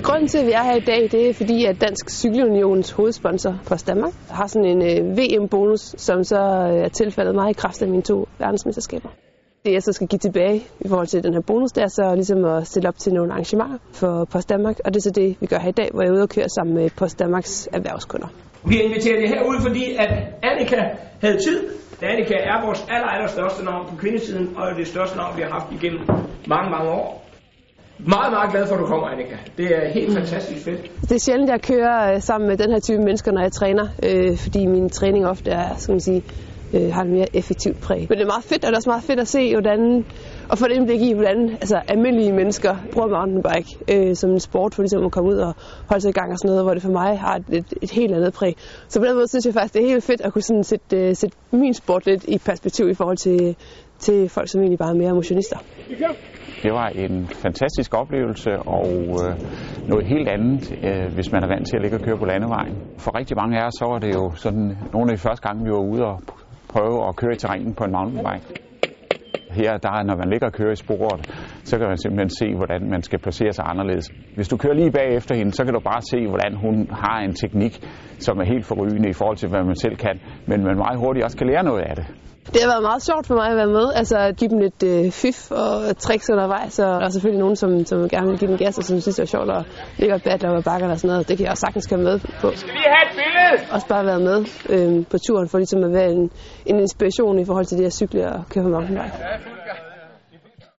Grunden til, at vi er her i dag, det er fordi, at Dansk Cykelunions hovedsponsor, Post Danmark, har sådan en øh, VM-bonus, som så øh, er tilfaldet mig i kraft af mine to verdensmesterskaber. Det jeg så skal give tilbage i forhold til den her bonus, det er så ligesom at stille op til nogle arrangementer for Post Danmark, og det er så det, vi gør her i dag, hvor jeg er ude og køre sammen med Post Danmarks erhvervskunder. Vi har inviteret jer herud, fordi at Annika havde tid. Annika er vores aller, aller største navn på kvindesiden, og er det største navn, vi har haft igennem mange, mange år. Meget, meget glad for, at du kommer, Annika. Det er helt fantastisk fedt. Det er sjældent, jeg kører øh, sammen med den her type mennesker, når jeg træner, øh, fordi min træning ofte er, skal man sige, øh, har en mere effektivt præg. Men det er meget fedt, og det er også meget fedt at se, hvordan, og få et indblik i, hvordan altså, almindelige mennesker bruger mountainbike øh, som en sport for ligesom at komme ud og holde sig i gang og sådan noget, hvor det for mig har et, et, et helt andet præg. Så på den måde synes jeg faktisk, det er helt fedt at kunne sådan sætte, øh, sætte min sport lidt i perspektiv i forhold til, til folk, som egentlig bare er mere motionister. Det var en fantastisk oplevelse og øh, noget helt andet, øh, hvis man er vant til at ligge og køre på landevejen. For rigtig mange af os så var det jo sådan nogle af de første gange, vi var ude og prøve at køre i terrænet på en mountainbike. Her, der, når man ligger og kører i sporet, så kan man simpelthen se, hvordan man skal placere sig anderledes. Hvis du kører lige bagefter hende, så kan du bare se, hvordan hun har en teknik, som er helt forrygende i forhold til, hvad man selv kan, men man meget hurtigt også kan lære noget af det. Det har været meget sjovt for mig at være med, altså at give dem lidt øh, fif og tricks undervejs, og der er selvfølgelig nogen, som, som gerne vil give dem gas, og som synes, det er sjovt at ligge og battle og bakker og sådan noget. Det kan jeg også sagtens komme med på. Skal vi have et billede? Også bare være med øh, på turen, for ligesom at være en, en inspiration i forhold til det at cykle og køre på nunca.